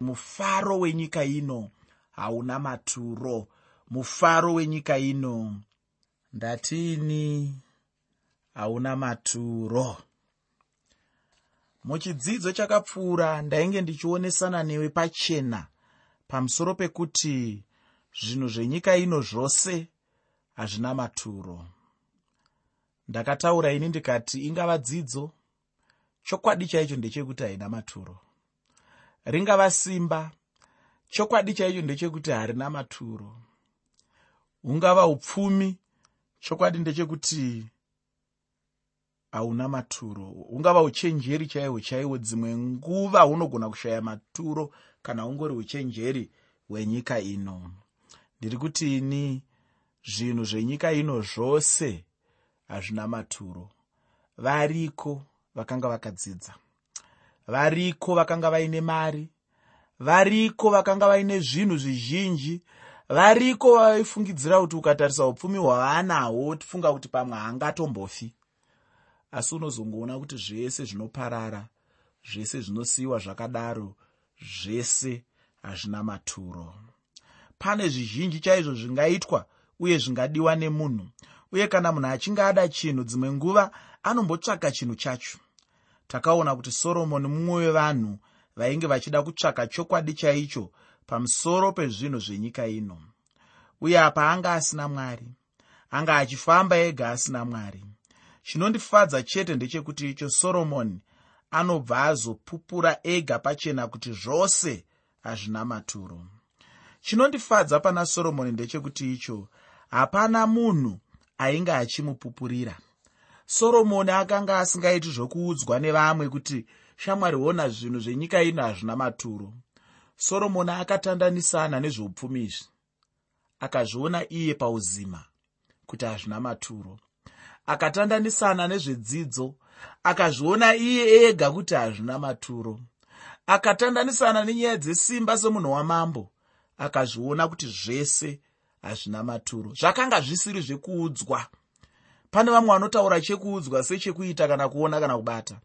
mufaro wenyika ino hauna maturo. Mufaro wenyika ino. Ndatiini hauna maturo. Muchidzidzo chakapfuura ndainge ndichionesana newe pachena pamusoro pekuti zvinhu zvenyika ino zvose hazvina maturo. Ndakataura ini ndikati ingava dzidzo. Chokwadi chaicho ndechekuti haina maturo ringava simba. Chokwadi chaicho ndechekuti harina maturo. Hungava upfumi chokwadi ndechekuti hauna maturo. Hungava uchenjeri chaihwo chaihwo dzimwe nguva hunogona kushaya maturo kana hungori uchenjeri hwenyika ino. Ndiri kuti ini zvinhu zvenyika ino zvose hazvina maturo. Variko vakanga vakadzidza variko vakanga vaine mari variko vakanga vaine zvinhu zvizhinji variko vaifungidzira kuti ukatarisa upfumi hwavanahwo tifunga kuti pamwe haangatombofi. Asi unozongoona kuti zvese zvinoparara zvese zvinosiyiwa zvakadaro zvese hazvina maturo. Pane zvizhinji chaizvo zvingaitwa uye zvingadiwa nemunhu uye kana munhu achinge ada chinhu dzimwe nguva anombotsvaka chinhu chacho takaona kuti soromoni mumwe wevanhu vainge vachida kutsvaka chokwadi chaicho pamusoro pezvinhu zvenyika ino. Uye apa anga asina mwari anga achifamba ega asina mwari. Chinondifadza chete ndechekuti icho soromoni anobva azopupura ega pachena kuti zvose hazvina maturo. Chinondifadza pana soromoni ndechekuti icho hapana munhu ainge achimupupurira soromoni akanga asingaiti zvokuudzwa nevamwe kuti shamwari ona zvinhu zvenyika ino hazvina maturo. Soromoni akatandanisana nezveupfumi izvi akazviona iye pauzima kuti hazvina maturo. Akatandanisana nezvedzidzo akazviona iye ega kuti hazvina maturo. Akatandanisana nenyaya dzesimba semunhu wamambo akazviona kuti zvese hazvina maturo. Zvakanga zvisiri zvekuudzwa pane vamwe vanotaura chekuudzwa sechekuita kana kuona kana kubata.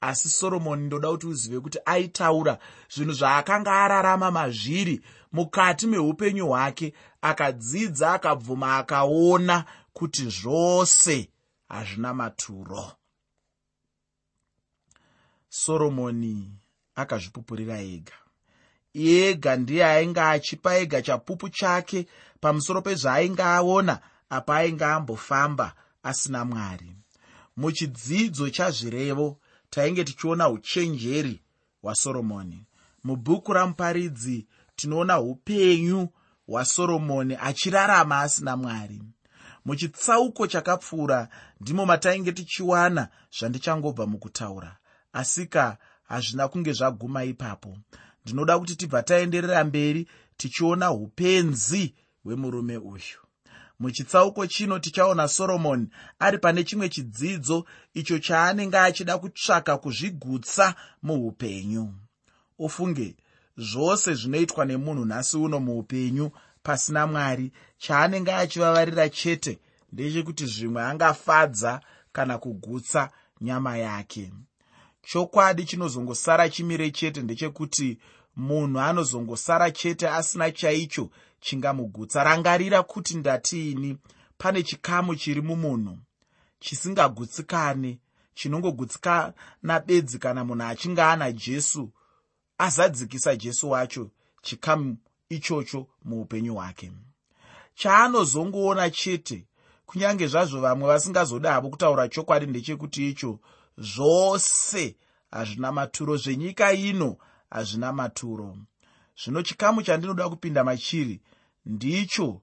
Asi soromoni ndoda kuti uzive kuti aitaura zvinhu zvaakanga ararama mazviri mukati meupenyu hwake akadzidza akabvuma akaona kuti zvose hazvina maturo. Soromoni akazvipupurira ega. Ega ndiye ainge achipa ega chapupu chake pamusoro pezvaainge aona apa ainge ambofamba asina mwari. Muchidzidzo chazvirevo tainge tichiona uchenjeri hwasoromoni mubhuku ramuparidzi tinoona upenyu hwasoromoni achirarama asina mwari. Muchitsauko chakapfuura ndimo matainge tichiwana zvandichangobva mukutaura. Asika hazvina kunge zvaguma ipapo. Ndinoda kuti tibva taenderera mberi tichiona upenzi hwemurume uyu muchitsauko chino tichaona soromoni ari pane chimwe chidzidzo icho chaanenge achida kutsvaka kuzvigutsa muupenyu. Ufunge zvose zvinoitwa nemunhu nhasi uno muupenyu pasina mwari chaanenge achivavarira chete ndechekuti zvimwe angafadza kana kugutsa nyama yake. Chokwadi chinozongosara chimire chete ndechekuti munhu anozongosara chete asina chaicho chingamugutsa. Rangarira kuti ndatiini pane chikamu chiri mumunhu chisingagutsikane chinongogutsikana bedzi kana munhu achinge ana jesu azadzikisa jesu wacho chikamu ichocho muupenyu hwake. Chaanozongoona chete kunyange zvazvo vamwe vasingazoda havo kutaura chokwadi ndechekuti icho zvose hazvina maturo zvenyika ino hazvina maturo. Zvino chikamu chandinoda kupinda machiri ndicho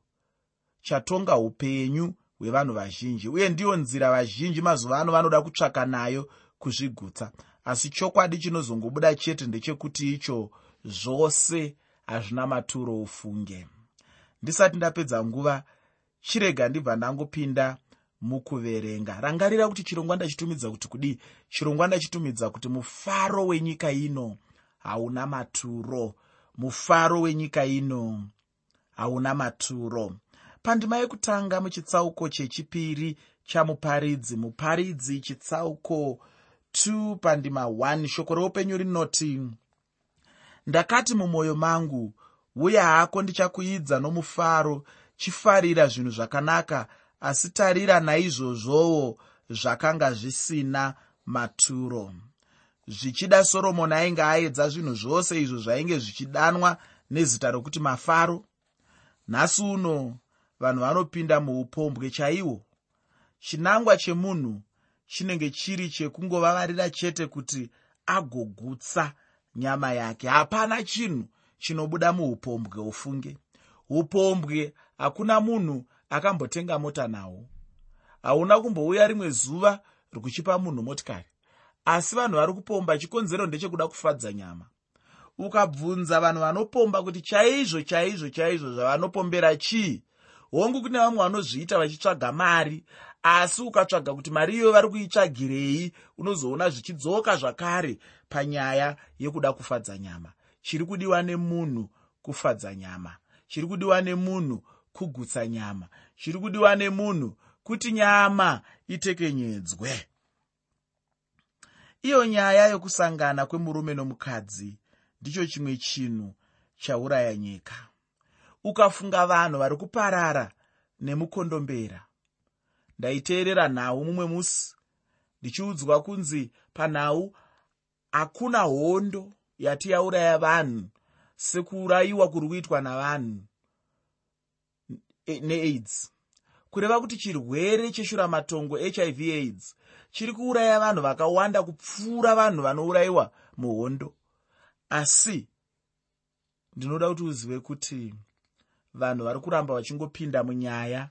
chatonga upenyu hwevanhu vazhinji uye ndiyo nzira vazhinji mazuva ano vanoda kutsvaka nayo kuzvigutsa. Asi chokwadi chinozongobuda chete ndechekuti icho zvose hazvina maturo ufunge. Ndisati ndapedza nguva chirega ndibva ndangopinda mukuverenga. Rangarira kuti chirongwa ndachitumidza kuti kudii? Chirongwa ndachitumidza kuti mufaro wenyika ino hauna maturo. Mufaro wenyika ino hauna maturo. Pandima yekutanga muchitsauko chechipiri chamuparidzi. Muparidzi chitsauko 2 pandima 1 shoko reupenyu rinoti ndakati mumwoyo mangu uya hako ndichakuidza nomufaro. Chifarira zvinhu zvakanaka asi tarira naizvozvowo zvakanga zvisina maturo. Zvichida soromoni ainge aedza zvinhu zvose izvo zvainge zvichidanwa nezita rokuti mafaro nhasi uno vanhu vanopinda muupombwe chaihwo chinangwa chemunhu chinenge chiri chekungovavarira chete kuti agogutsa nyama yake. Hapana chinhu chinobuda muupombwe ufunge. Upombwe hakuna munhu akambotenga mota nahwo hauna kumbouya rimwe zuva rikuchipa munhu motikari. Asi vanhu vari kupomba chikonzero ndechekuda kufadza nyama ukabvunza vanhu vanopomba kuti chaizvo chaizvo chaizvo zvavanopombera chii? Hongu kune vamwe vanozviita vachitsvaga mari asi ukatsvaga kuti mari iyoyo vari kuitsvagirei unozoona zvichidzoka zvakare panyaya yekuda kufadza nyama. Chiri kudiwa nemunhu kufadza nyama. Chiri kudiwa nemunhu kugutsa nyama. Chiri kudiwa nemunhu kuti nyama itekenyedzwe. Iyo nyaya yokusangana kwemurume nomukadzi ndicho chimwe chinhu chauraya nyika. Ukafunga vanhu vari kuparara nemukondombera ndaiteerera nhau mumwe musi ndichiudzwa kunzi panhau hakuna hondo yati yauraya vanhu sekuurayiwa kuri kuitwa navanhu neaids. Kureva kuti chirwere cheshuramatongo hiv aids chiri kuuraya vanhu vakawanda kupfuura vanhu vanourayiwa muhondo asi ndinoda kuti uzive kuti vanhu vari kuramba vachingopinda munyaya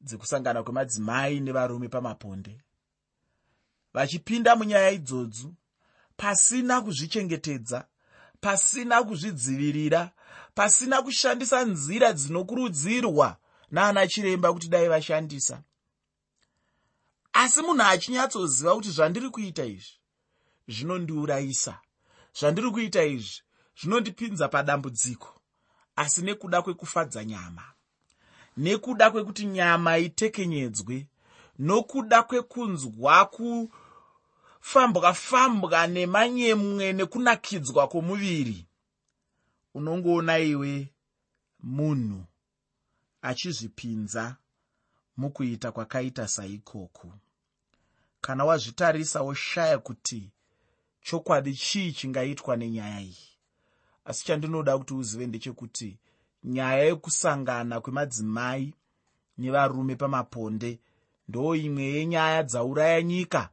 dzekusangana kwemadzimai nevarume pamaponde. Vachipinda munyaya idzodzu pasina kuzvichengetedza pasina kuzvidzivirira pasina kushandisa nzira dzinokurudzirwa naana chiremba kuti dai vashandisa. Asi munhu achinyatsoziva kuti zvandiri kuita izvi zvinondiurayisa. Zvandiri kuita izvi zvinondipinza padambudziko asi nekuda kwekufadza nyama. Nekuda kwekuti nyama itekenyedzwe nokuda kwekunzwa kufambwa fambwa nemanyemwe nekunakidzwa kwomuviri. Unongoona iwe munhu achizvipinza mukuita kwakaita saikoku. Kana wazvitarisa woshaya kuti chokwadi chii chingaitwa nenyaya iyi? Asi chandinoda kuti uzive ndechekuti nyaya yekusangana kwemadzimai nevarume pamaponde ndo imwe yenyaya dzauraya nyika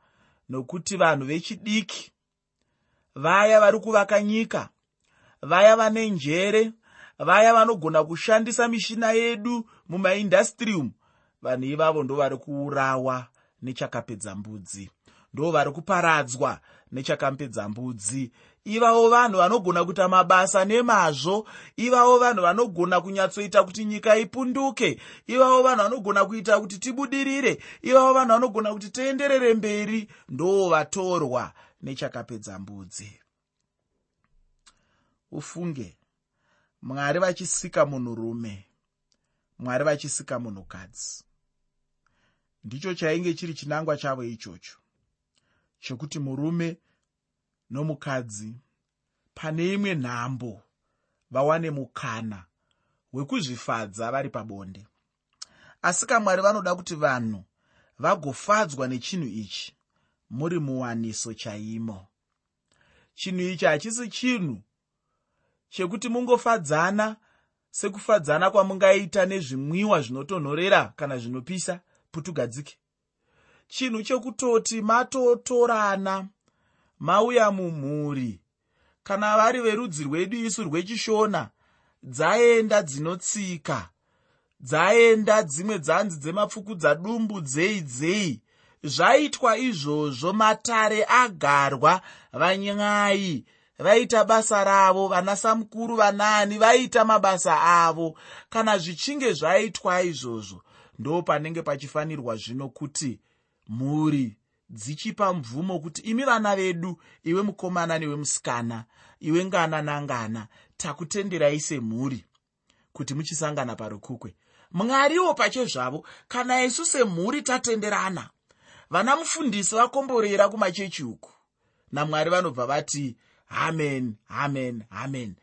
nokuti vanhu vechidiki vaya vari kuvaka nyika vaya vane njere vaya vanogona kushandisa mishina yedu mumaindastiri umu vanhu ivavo ndo vari kuurawa nechakapedza mbudzi ndo vari kuparadzwa nechakapedza mbudzi. Ivavo vanhu vanogona kuita mabasa nemazvo. Ivavo vanhu vanogona kunyatsoita kuti nyika ipunduke. Ivavo vanhu vanogona kuita kuti tibudirire. Ivavo vanhu vanogona kuti tienderere mberi. Ndo vatorwa nechakapedza mbudzi. Ufunge. Mwari vachisika munhurume mwari vachisika munhukadzi. Ndicho chainge chiri chinangwa chavo ichocho chokuti murume nomukadzi pane imwe nhambo vawane mukana wekuzvifadza vari pabonde. Asi kamwari vanoda kuti vanhu vagofadzwa nechinhu ichi muri muwaniso chaimo. Chinhu ichi hachisi chinhu chekuti mungofadzana sekufadzana kwamungaita nezvimwiwa zvinotonhorera kana zvinopisa putugadzike chinhu chekutoti matotorana mauya mumhuri. Kana vari verudzi rwedu isu rwechishona dzaenda dzinotsika dzaenda dzimwe dzanzi dzemapfukudza dumbu dzei dzei. Zvaitwa izvozvo matare agarwa vanyai vaita basa ravo vanasamukuru vanaani vaita mabasa avo. Kana zvichinge zvaitwa izvozvo ndo panenge pachifanirwa zvino kuti mhuri dzichipa mvumo kuti imi vana vedu iwe mukomana newe musikana iwe ngana nangana takutenderai semhuri kuti muchisangana parukukwe. Mwariwo pache zvavo kana isu semhuri tatenderana vana mufundisi vakomborera kumachechi uku. Namwari vanobva vati amen amen amen.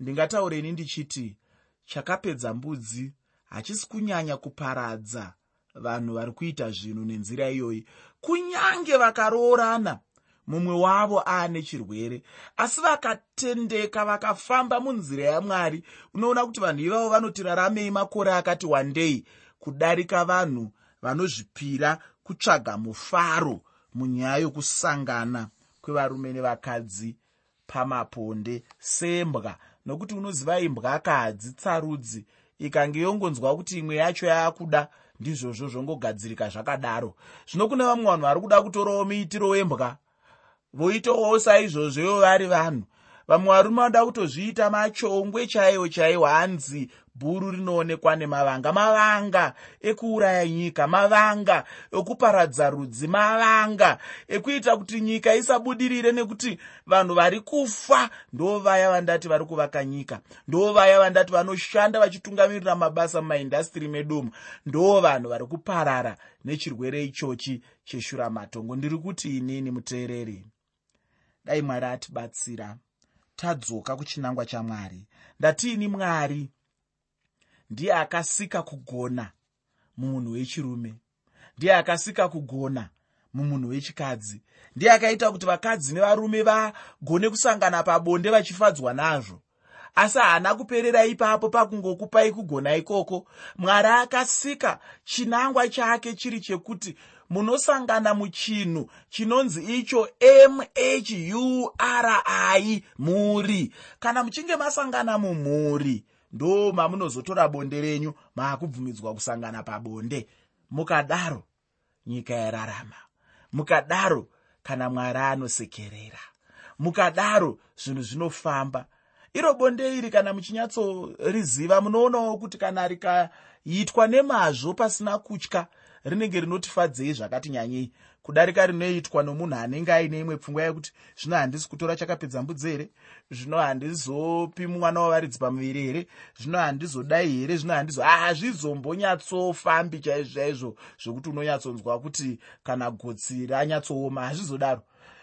Ndingataureni ndichiti chakapedza mbudzi hachisi kunyanya kuparadza vanhu vari kuita zvinhu nenzira iyoyi kunyange vakaroorana mumwe wavo aane chirwere. Asi vakatendeka vakafamba munzira yamwari. Unoona kuti vanhu ivavo vanotiraramei makore akati wandei kudarika vanhu vanozvipira kutsvaga mufaro munyaya yokusangana kwevarume nevakadzi pamaponde. Sembwa nokuti unoziva imbwa kahadzitsarudzi ikange yongonzwa kuti imwe yacho yaakuda ndizvozvo zvongogadzirika zvakadaro. Zvino kune vamwe vanhu vari kuda kutorawo muitiro wembwa voitawo saizvozvowo vari vanhu vamwe varume vanoda kutozviita machongwe chaiwo chaiwo hanzi bhuru rinoonekwa nemavanga. Mavanga ekuuraya nyika mavanga ekuparadza rudzi mavanga ekuita kuti nyika isabudirire nekuti vanhu vari kufa. Ndo vaya vandati vari kuvaka nyika. Ndo vaya vandati vanoshanda vachitungamirira mabasa mumaindastiri medumu ndo vanhu vari kuparara nechirwere ichochi cheshuramatongo ndiri kuti inini muteereri. Dai mwari atibatsira tadzoka kuchinangwa chamwari. Ndatiini mwari? Ndiye akasika kugona mumunhu wechirume. Ndiye akasika kugona mumunhu wechikadzi. Ndiye akaita kuti vakadzi nevarume vagone kusangana pabonde vachifadzwa nazvo. Asi haana kuperera ipapo pakungokupai kugona ikoko. Mwari akasika chinangwa chake chiri chekuti munosangana muchinhu chinonzi icho mhuri muri. Kana muchinge masangana mumhuri ndo mamunozotora bonde renyu maakubvumidzwa kusangana pabonde. Mukadaro nyika yararama. Mukadaro kana mwari anosekerera. Mukadaro zvinhu zvinofamba. Iro bonde iri kana muchinyatsoriziva munoonawo kuti kana rikaitwa nemazvo pasina kutya rinenge rinotifadzei zvakati nyanyei. Kudarika rinoitwa nomunhu anenge aine imwe pfungwa yekuti zvino handisi kutora chakapedza mbudzi here? Zvino handizopi mwana wavaridzi pamuviri here? Zvino handizodai here? Zvino handizo hazvizombonyatsofambi chaizvo chaizvo zvokuti unonyatsonzwa kuti kana gotsi ranyatsooma hazvizodaro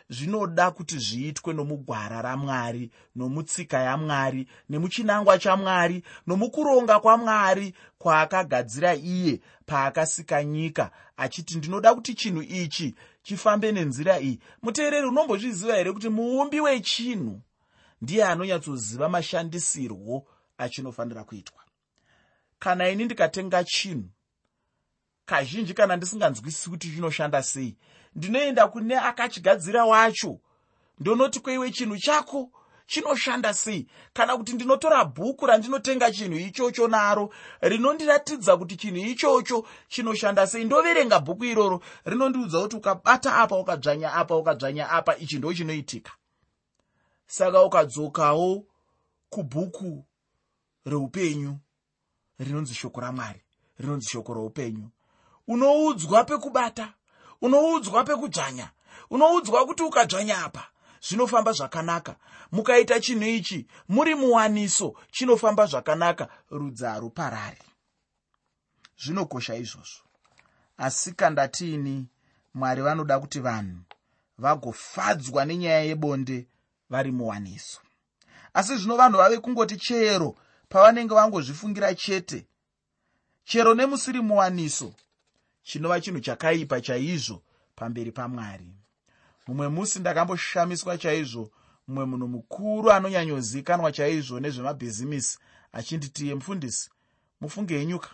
zvinoda kuti zviitwe nomugwara ramwari nomutsika yamwari nemuchinangwa chamwari nomukuronga kwamwari kwaakagadzira iye paakasika nyika achiti ndinoda kuti chinhu ichi chifambe nenzira iyi. Muteereri unombozviziva here kuti muumbi wechinhu ndiye anonyatsoziva mashandisirwo achinofanira kuitwa? Kana ini ndikatenga chinhu kazhinji kana ndisinganzwisisi kuti chinoshanda sei ndinoenda kune akachigadzira wacho. Ndonoti kweiwe chinhu chako chinoshanda sei? Kana kuti ndinotora bhuku randinotenga chinhu ichocho naro rinondiratidza kuti chinhu ichocho chinoshanda sei? Ndoverenga bhuku iroro rinondiudza kuti ukabata apa ukadzvanya apa ukadzvanya apa. Ichi ndo chinoitika. Saka ukadzokawo kubhuku reupenyu rinonzi shoko ramwari rinonzi shoko roupenyu unoudzwa pekubata unoudzwa pekudzvanya unoudzwa kuti ukadzvanya apa zvinofamba zvakanaka. Mukaita chinhu ichi muri muwaniso chinofamba zvakanaka rudzi haruparari zvinokosha izvozvo. Asi kandatiini mwari vanoda kuti vanhu vagofadzwa nenyaya yebonde vari muwaniso. Asi zvino vanhu vave kungoti chero pavanenge vangozvifungira chete chero nemusiri muwaniso chinova chinhu chakaipa chaizvo pamberi pamwari. Mumwe musi ndakamboshamiswa chaizvo mumwe munhu mukuru anonyanyozikanwa chaizvo nezvemabhizimisi achinditiye mufundisi mufunge yenyuka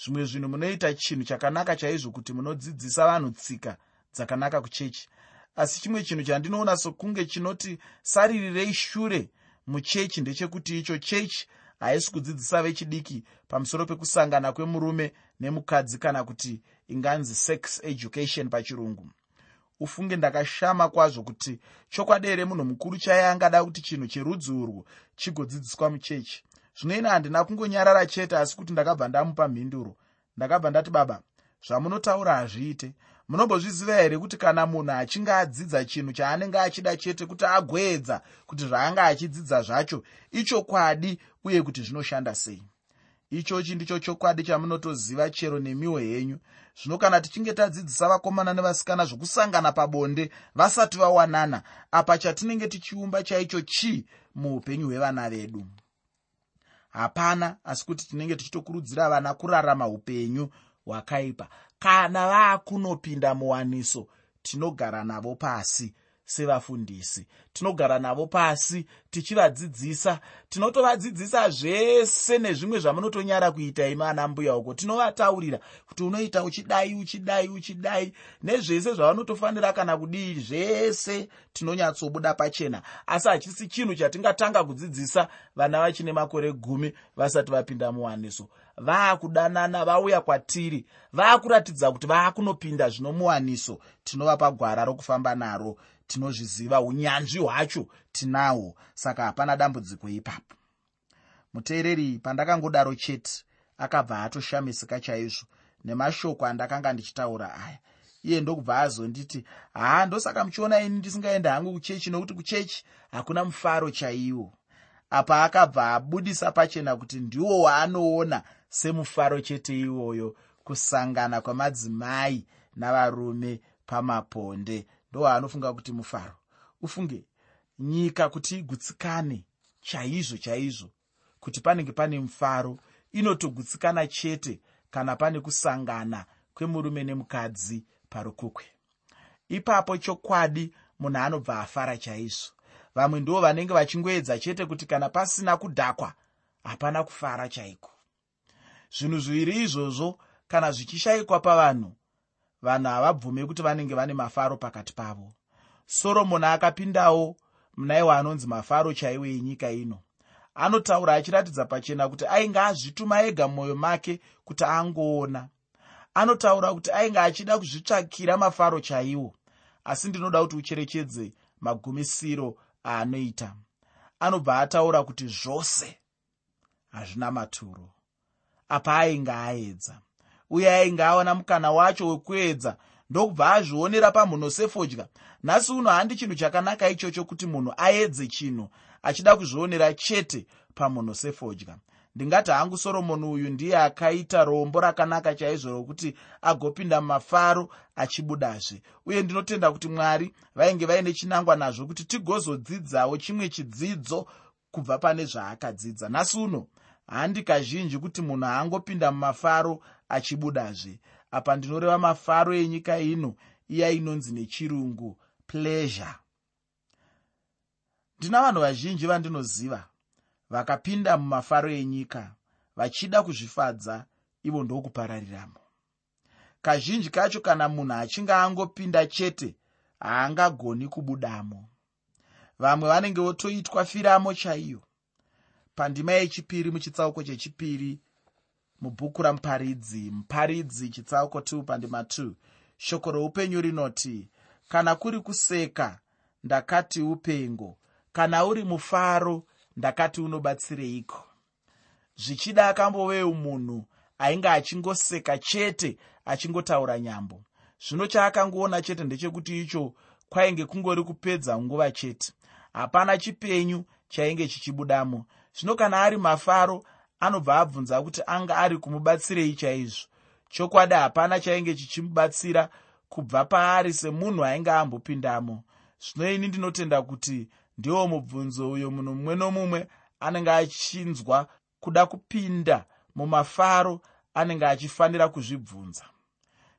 zvimwe zvinhu munoita chinhu chakanaka chaizvo kuti munodzidzisa vanhu tsika dzakanaka kuchechi. Asi chimwe chinhu chandinoona sokunge chinoti saririrei shure muchechi ndechekuti icho chechi haisi kudzidzisa vechidiki pamusoro pekusangana kwemurume nemukadzi kana kuti inganzi sex education pachirungu. Ufunge ndakashama kwazvo kuti chokwadi here munhu mukuru chaiye angada kuti chinhu cherudzi urwu chigodzidziswa muchechi? Zvino ina handina kungonyarara chete asi kuti ndakabva ndamupa mhinduro. Ndakabva ndati baba zvamunotaura hazviite. Munombozviziva here kuti kana munhu achinge adzidza chinhu chaanenge achida chete kuti agoedza kuti zvaanga achidzidza zvacho ichokwadi uye kuti zvinoshanda sei ichochi ndicho chokwadi chamunotoziva chero nemiwo henyu. Zvino kana tichinge tadzidzisa vakomana nevasikana zvokusangana pabonde vasati vawanana apa chatinenge tichiumba chaicho chii muupenyu hwevana vedu? Hapana asi kuti tinenge tichitokurudzira vana kurarama upenyu hwakaipa. Kana vaakunopinda muwaniso tinogara navo pasi sevafundisi. Tinogara navo pasi tichivadzidzisa. Tinotovadzidzisa zvese nezvimwe zvamunotonyara kuita imi ana mbuya uko. Tinovataurira kuti unoita uchidai uchidai uchidai nezvese zvavanotofanira kana kudii zvese tinonyatsobuda pachena. Asi hachisi chinhu chatingatanga kudzidzisa vana vachine makore gumi vasati vapinda muwaniso vaakudanana vauya kwatiri vaakuratidza kuti vaakunopinda zvino muwaniso tinovapa gwara rokufamba naro tinozviziva unyanzvi hwacho tinahwo. Saka hapana dambudziko ipapo. Muteereri pandakangodaro chete akabva atoshamisika chaizvo nemashoko andakanga ndichitaura aya. Iye ndokubva azonditi haa ndosaka muchiona ini ndisingaenda hangu kuchechi nokuti kuchechi hakuna mufaro chaiwo. Apa akabva abudisa pachena kuti ndiwo waanoona semufaro chete iwoyo kusangana kwamadzimai navarume pamaponde ndowaanofunga kuti mufaro. Ufunge nyika kuti igutsikane chaizvo chaizvo kuti panenge pane mufaro inotogutsikana chete kana pane kusangana kwemurume nemukadzi parukukwe. Ipapo chokwadi munhu anobva afara chaizvo. Vamwe ndo vanenge vachingoedza chete kuti kana pasina kudhakwa hapana kufara chaiko. Zvinhu zviviri izvozvo kana zvichishayikwa pavanhu vanhu havabvume kuti vanenge vane mafaro pakati pavo. Soromoni akapindawo munaiwa anonzi mafaro chaiwo enyika ino. Anotaura achiratidza pachena kuti ainge azvituma ega mumwoyo make kuti angoona. Anotaura kuti ainge achida kuzvitsvakira mafaro chaiwo asi ndinoda kuti ucherechedze magumisiro aanoita. Anobva ataura kuti zvose hazvina maturo apa ainge aedza uye ainge awana mukana wacho wekuedza. Ndokubva azvionera pamhuno sefodya. Nhasi uno handi chinhu chakanaka ichocho kuti munhu aedze chinhu achida kuzvionera chete pamhuno sefodya. Ndingati hangu soromoni uyu ndiye akaita rombo rakanaka chaizvo rokuti agopinda mumafaro achibudazve. Uye ndinotenda kuti mwari vainge vaine chinangwa nazvo kuti tigozodzidzawo chimwe chidzidzo kubva pane zvaakadzidza. Nhasi uno handi kazhinji kuti munhu haangopinda mumafaro achibudazve. Apa ndinoreva mafaro enyika ino iya inonzi nechirungu pleasure. Ndina vanhu vazhinji vandinoziva vakapinda mumafaro enyika vachida kuzvifadza ivo ndokuparariramo kazhinji kacho kana munhu achinge angopinda chete haangagoni kubudamo. Vamwe vanenge votoitwa firamo chaiyo. Pandima yechipiri muchitsauko chechipiri mubhuku ramuparidzi muparidzi chitsauko 2 pandima 2 shoko roupenyu rinoti kana kuri kuseka ndakati upengo. Kana uri mufaro ndakati unobatsireiko? Zvichida akamboveu munhu ainge achingoseka chete achingotaura nyambo. Zvino chaakangoona chete ndechekuti icho kwainge kungori kupedza nguva chete. Hapana chipenyu chainge chichibudamo. Zvino kana ari mafaro anobva abvunza kuti anga ari kumubatsirei chaizvo. Chokwadi hapana chainge chichimubatsira kubva paari semunhu ainge ambopindamo. Zvino ini ndinotenda kuti ndiwo mubvunzo uyo munhu mumwe nomumwe anenge achinzwa kuda kupinda mumafaro anenge achifanira kuzvibvunza.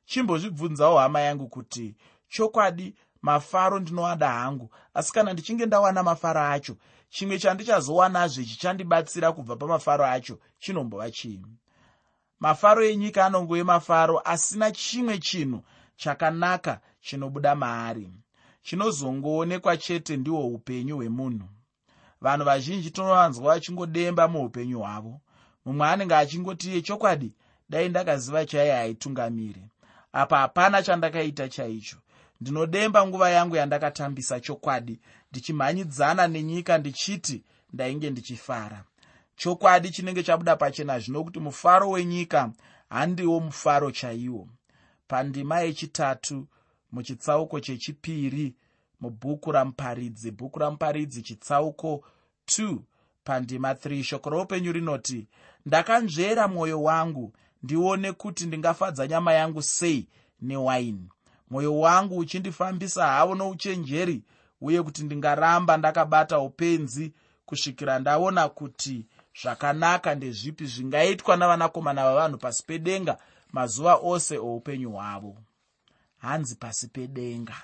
Chimbozvibvunzawo hama yangu kuti chokwadi mafaro ndinoada hangu. Asi kana ndichinge ndawana mafaro acho chimwe chandichazowanazve chichandibatsira kubva pamafaro acho chinombova chiini mafaro enyika anongove mafaro asina chimwe chinhu chakanaka chinobuda maari. Chinozongoonekwa chete ndihwo upenyu hwemunhu. Vanhu vazhinji tinovanzwa vachingodemba muupenyu hwavo. Mumwe anenge achingoti iye chokwadi dai ndakaziva chaiye haitungamiri. Apa hapana chandakaita chaicho ndinodemba nguva yangu yandakatambisa chokwadi ndichimhanyidzana nenyika ndichiti ndainge ndichifara. Chokwadi chinenge chabuda pachena zvino kuti mufaro wenyika handiwo mufaro chaiwo. Pandima yechitatu muchitsauko chechipiri mubhuku ramuparidzi bhuku ramuparidzi chitsauko 2 pandima 3 shoko roupenyu rinoti ndakanzvera mwoyo wangu ndione kuti ndingafadza nyama yangu sei newaini mwoyo wangu uchindifambisa havo nouchenjeri uye kuti ndingaramba ndakabata upenzi kusvikira ndaona kuti zvakanaka ndezvipi zvingaitwa navanakomana vavanhu pasi pedenga mazuva ose oupenyu hwavo. Hanzi pasi pedenga.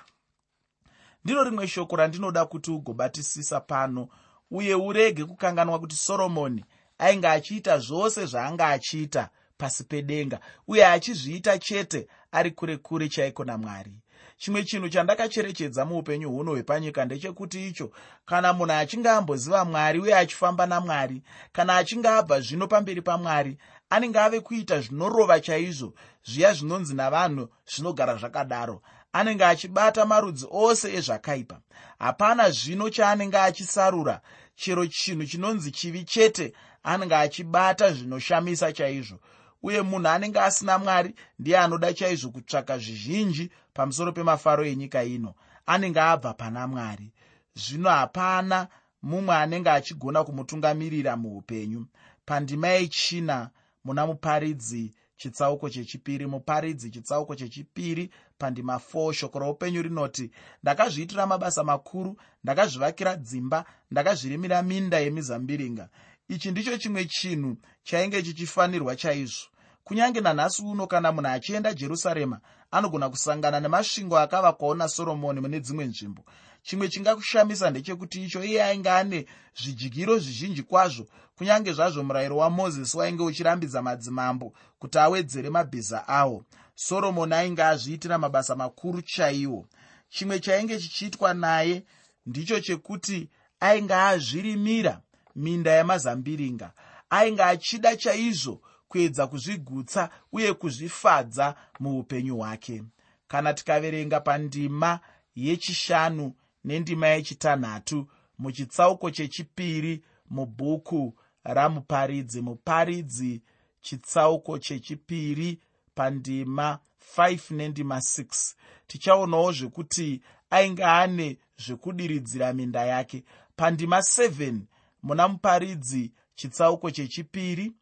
Ndiro rimwe shoko randinoda kuti ugobatisisa pano uye urege kukanganwa kuti soromoni ainge achiita zvose zvaanga achiita pasi pedenga uye achizviita chete ari kure kure chaiko namwari. Chimwe chinhu chandakacherechedza muupenyu huno hwepanyika ndechekuti icho kana munhu achinge amboziva mwari uye achifamba namwari kana achinge abva zvino pamberi pamwari anenge ave kuita zvinorova chaizvo zviya zvinonzi navanhu zvinogara zvakadaro. Anenge achibata marudzi ose ezvakaipa. Hapana zvino chaanenge achisarura chero chinhu chinonzi chivi chete anenge achibata zvinoshamisa chaizvo uye munhu anenge asina mwari ndiye anoda chaizvo kutsvaka zvizhinji pamusoro pemafaro enyika ino. Anenge abva pana mwari. Zvino hapana mumwe anenge achigona kumutungamirira muupenyu. Pandima yechina muna muparidzi chitsauko chechipiri muparidzi chitsauko chechipiri pandima 4 shoko roupenyu rinoti ndakazviitira mabasa makuru ndakazvivakira dzimba ndakazvirimira minda yemizambiringa. Ichi ndicho chimwe chinhu chainge chichifanirwa chaizvo kunyange nanhasi uno kana munhu achienda jerusarema anogona kusangana nemasvingo akavakwawo nasoromoni mune dzimwe nzvimbo. Chimwe chingakushamisa ndechekuti icho iye ainge ane zvidyigiro zvizhinji kwazvo. Kunyange zvazvo murayiro wamozisi wainge uchirambidza madzimambo kuti awedzere mabhiza awo. Soromoni ainge azviitira mabasa makuru chaiwo. Chimwe chainge chichiitwa naye ndicho chekuti ainge azvirimira minda yamazambiringa. Ainge achida chaizvo kuedza kuzvigutsa uye kuzvifadza muupenyu hwake. Kana tikaverenga pandima yechishanu nendima yechitanhatu muchitsauko chechipiri mubhuku ramuparidzi muparidzi chitsauko chechipiri pandima 5 nendima 6 tichaonawo zvekuti ainge ane zvekudiridzira minda yake. Pandima 7 muna muparidzi chitsauko chechipiri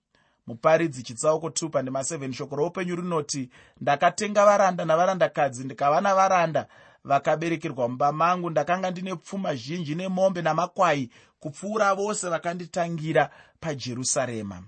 muparidzi chitsauko 2 pandima 7 shoko roupenyu rinoti ndakatenga varanda navarandakadzi ndikava navaranda vakaberekerwa mumba mangu. Ndakanga ndine pfuma zhinji nemombe namakwai kupfuura vose vakanditangira pajerusarema.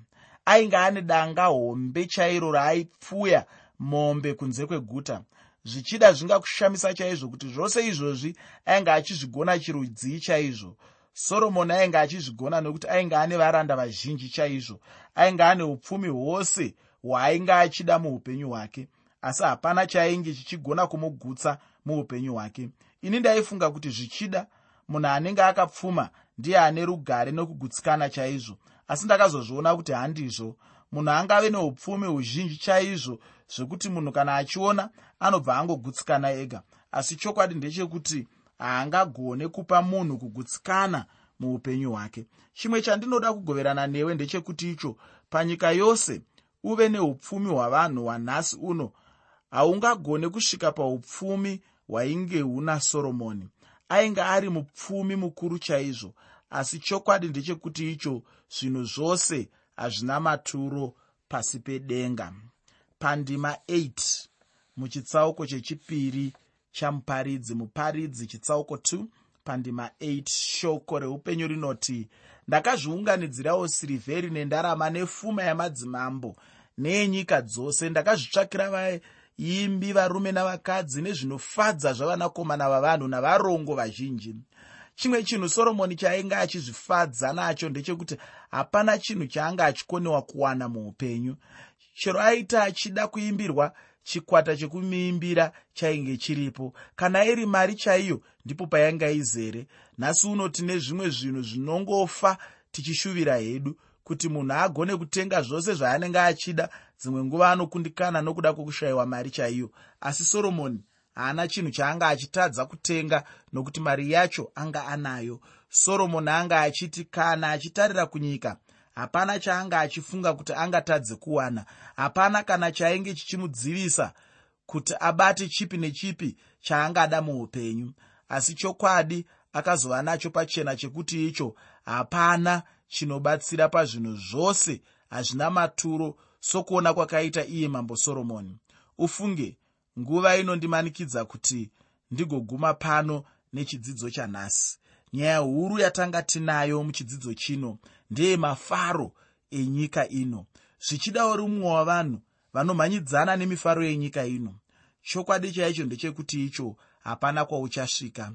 Ainge ane danga hombe chairo raaipfuya mombe kunze kweguta. Zvichida zvingakushamisa chaizvo kuti zvose izvozvi ainge achizvigona chirudzii chaizvo soromoni ainge achizvigona nokuti ainge ane varanda vazhinji chaizvo. Ainge ane upfumi hwose hwaainge achida muupenyu hwake. Asi hapana chainge chichigona kumugutsa muupenyu hwake. Ini ndaifunga kuti zvichida munhu anenge akapfuma ndiye ane rugare nokugutsikana chaizvo. Asi ndakazozviona kuti handizvo. Munhu angave neupfumi huzhinji chaizvo zvekuti munhu kana achiona anobva angogutsikana ega. Asi chokwadi ndechekuti haangagone kupa munhu kugutsikana muupenyu hwake. Chimwe chandinoda kugoverana newe ndechekuti icho panyika yose uve neupfumi hwavanhu hwanhasi uno haungagone kusvika paupfumi hwainge huna soromoni. Ainge ari mupfumi mukuru chaizvo asi chokwadi ndechekuti icho zvinhu zvose hazvina maturo pasi pedenga. Pandima 8 muchitsauko chechipiri chamuparidzi muparidzi chitsauko 2 pandima 8 shoko reupenyu rinoti ndakazviunganidzirawo sirivheri nendarama nefuma yamadzimambo neenyika dzose. Ndakazvitsvakira vaimbi varume navakadzi nezvinofadza zvavanakomana vavanhu navarongo vazhinji. Chimwe chinhu soromoni chainge achizvifadza nacho ndechekuti hapana chinhu chaanga achikonewa kuwana muupenyu. Chero aita achida kuimbirwa chikwata chekumuimbira chainge chiripo. Kana iri mari chaiyo ndipo payainga izere. Nhasi uno tine zvimwe zvinhu zvinongofa tichishuvira hedu kuti munhu agone kutenga zvose zvaanenge achida dzimwe nguva anokundikana nokuda kwokushayiwa mari chaiyo. Asi soromoni haana chinhu chaanga achitadza kutenga nokuti mari yacho anga anayo. Soromoni anga achiti kana achitarira kunyika hapana chaanga achifunga kuti angatadze kuwana. Hapana kana chainge chichimudzivisa kuti abate chipi nechipi chaangada muupenyu. Asi chokwadi akazova nacho pachena chekuti icho hapana chinobatsira pazvinhu zvose hazvina maturo sokuona kwakaita iye mambo soromoni. Ufunge nguva inondimanikidza kuti ndigoguma pano nechidzidzo chanhasi. Nyaya huru yatanga tinayo muchidzidzo chino ndeyemafaro enyika ino. Zvichida uri mumwe wavanhu vanomhanyidzana nemifaro yenyika ino. Chokwadi chaicho ndechekuti icho hapana kwauchasvika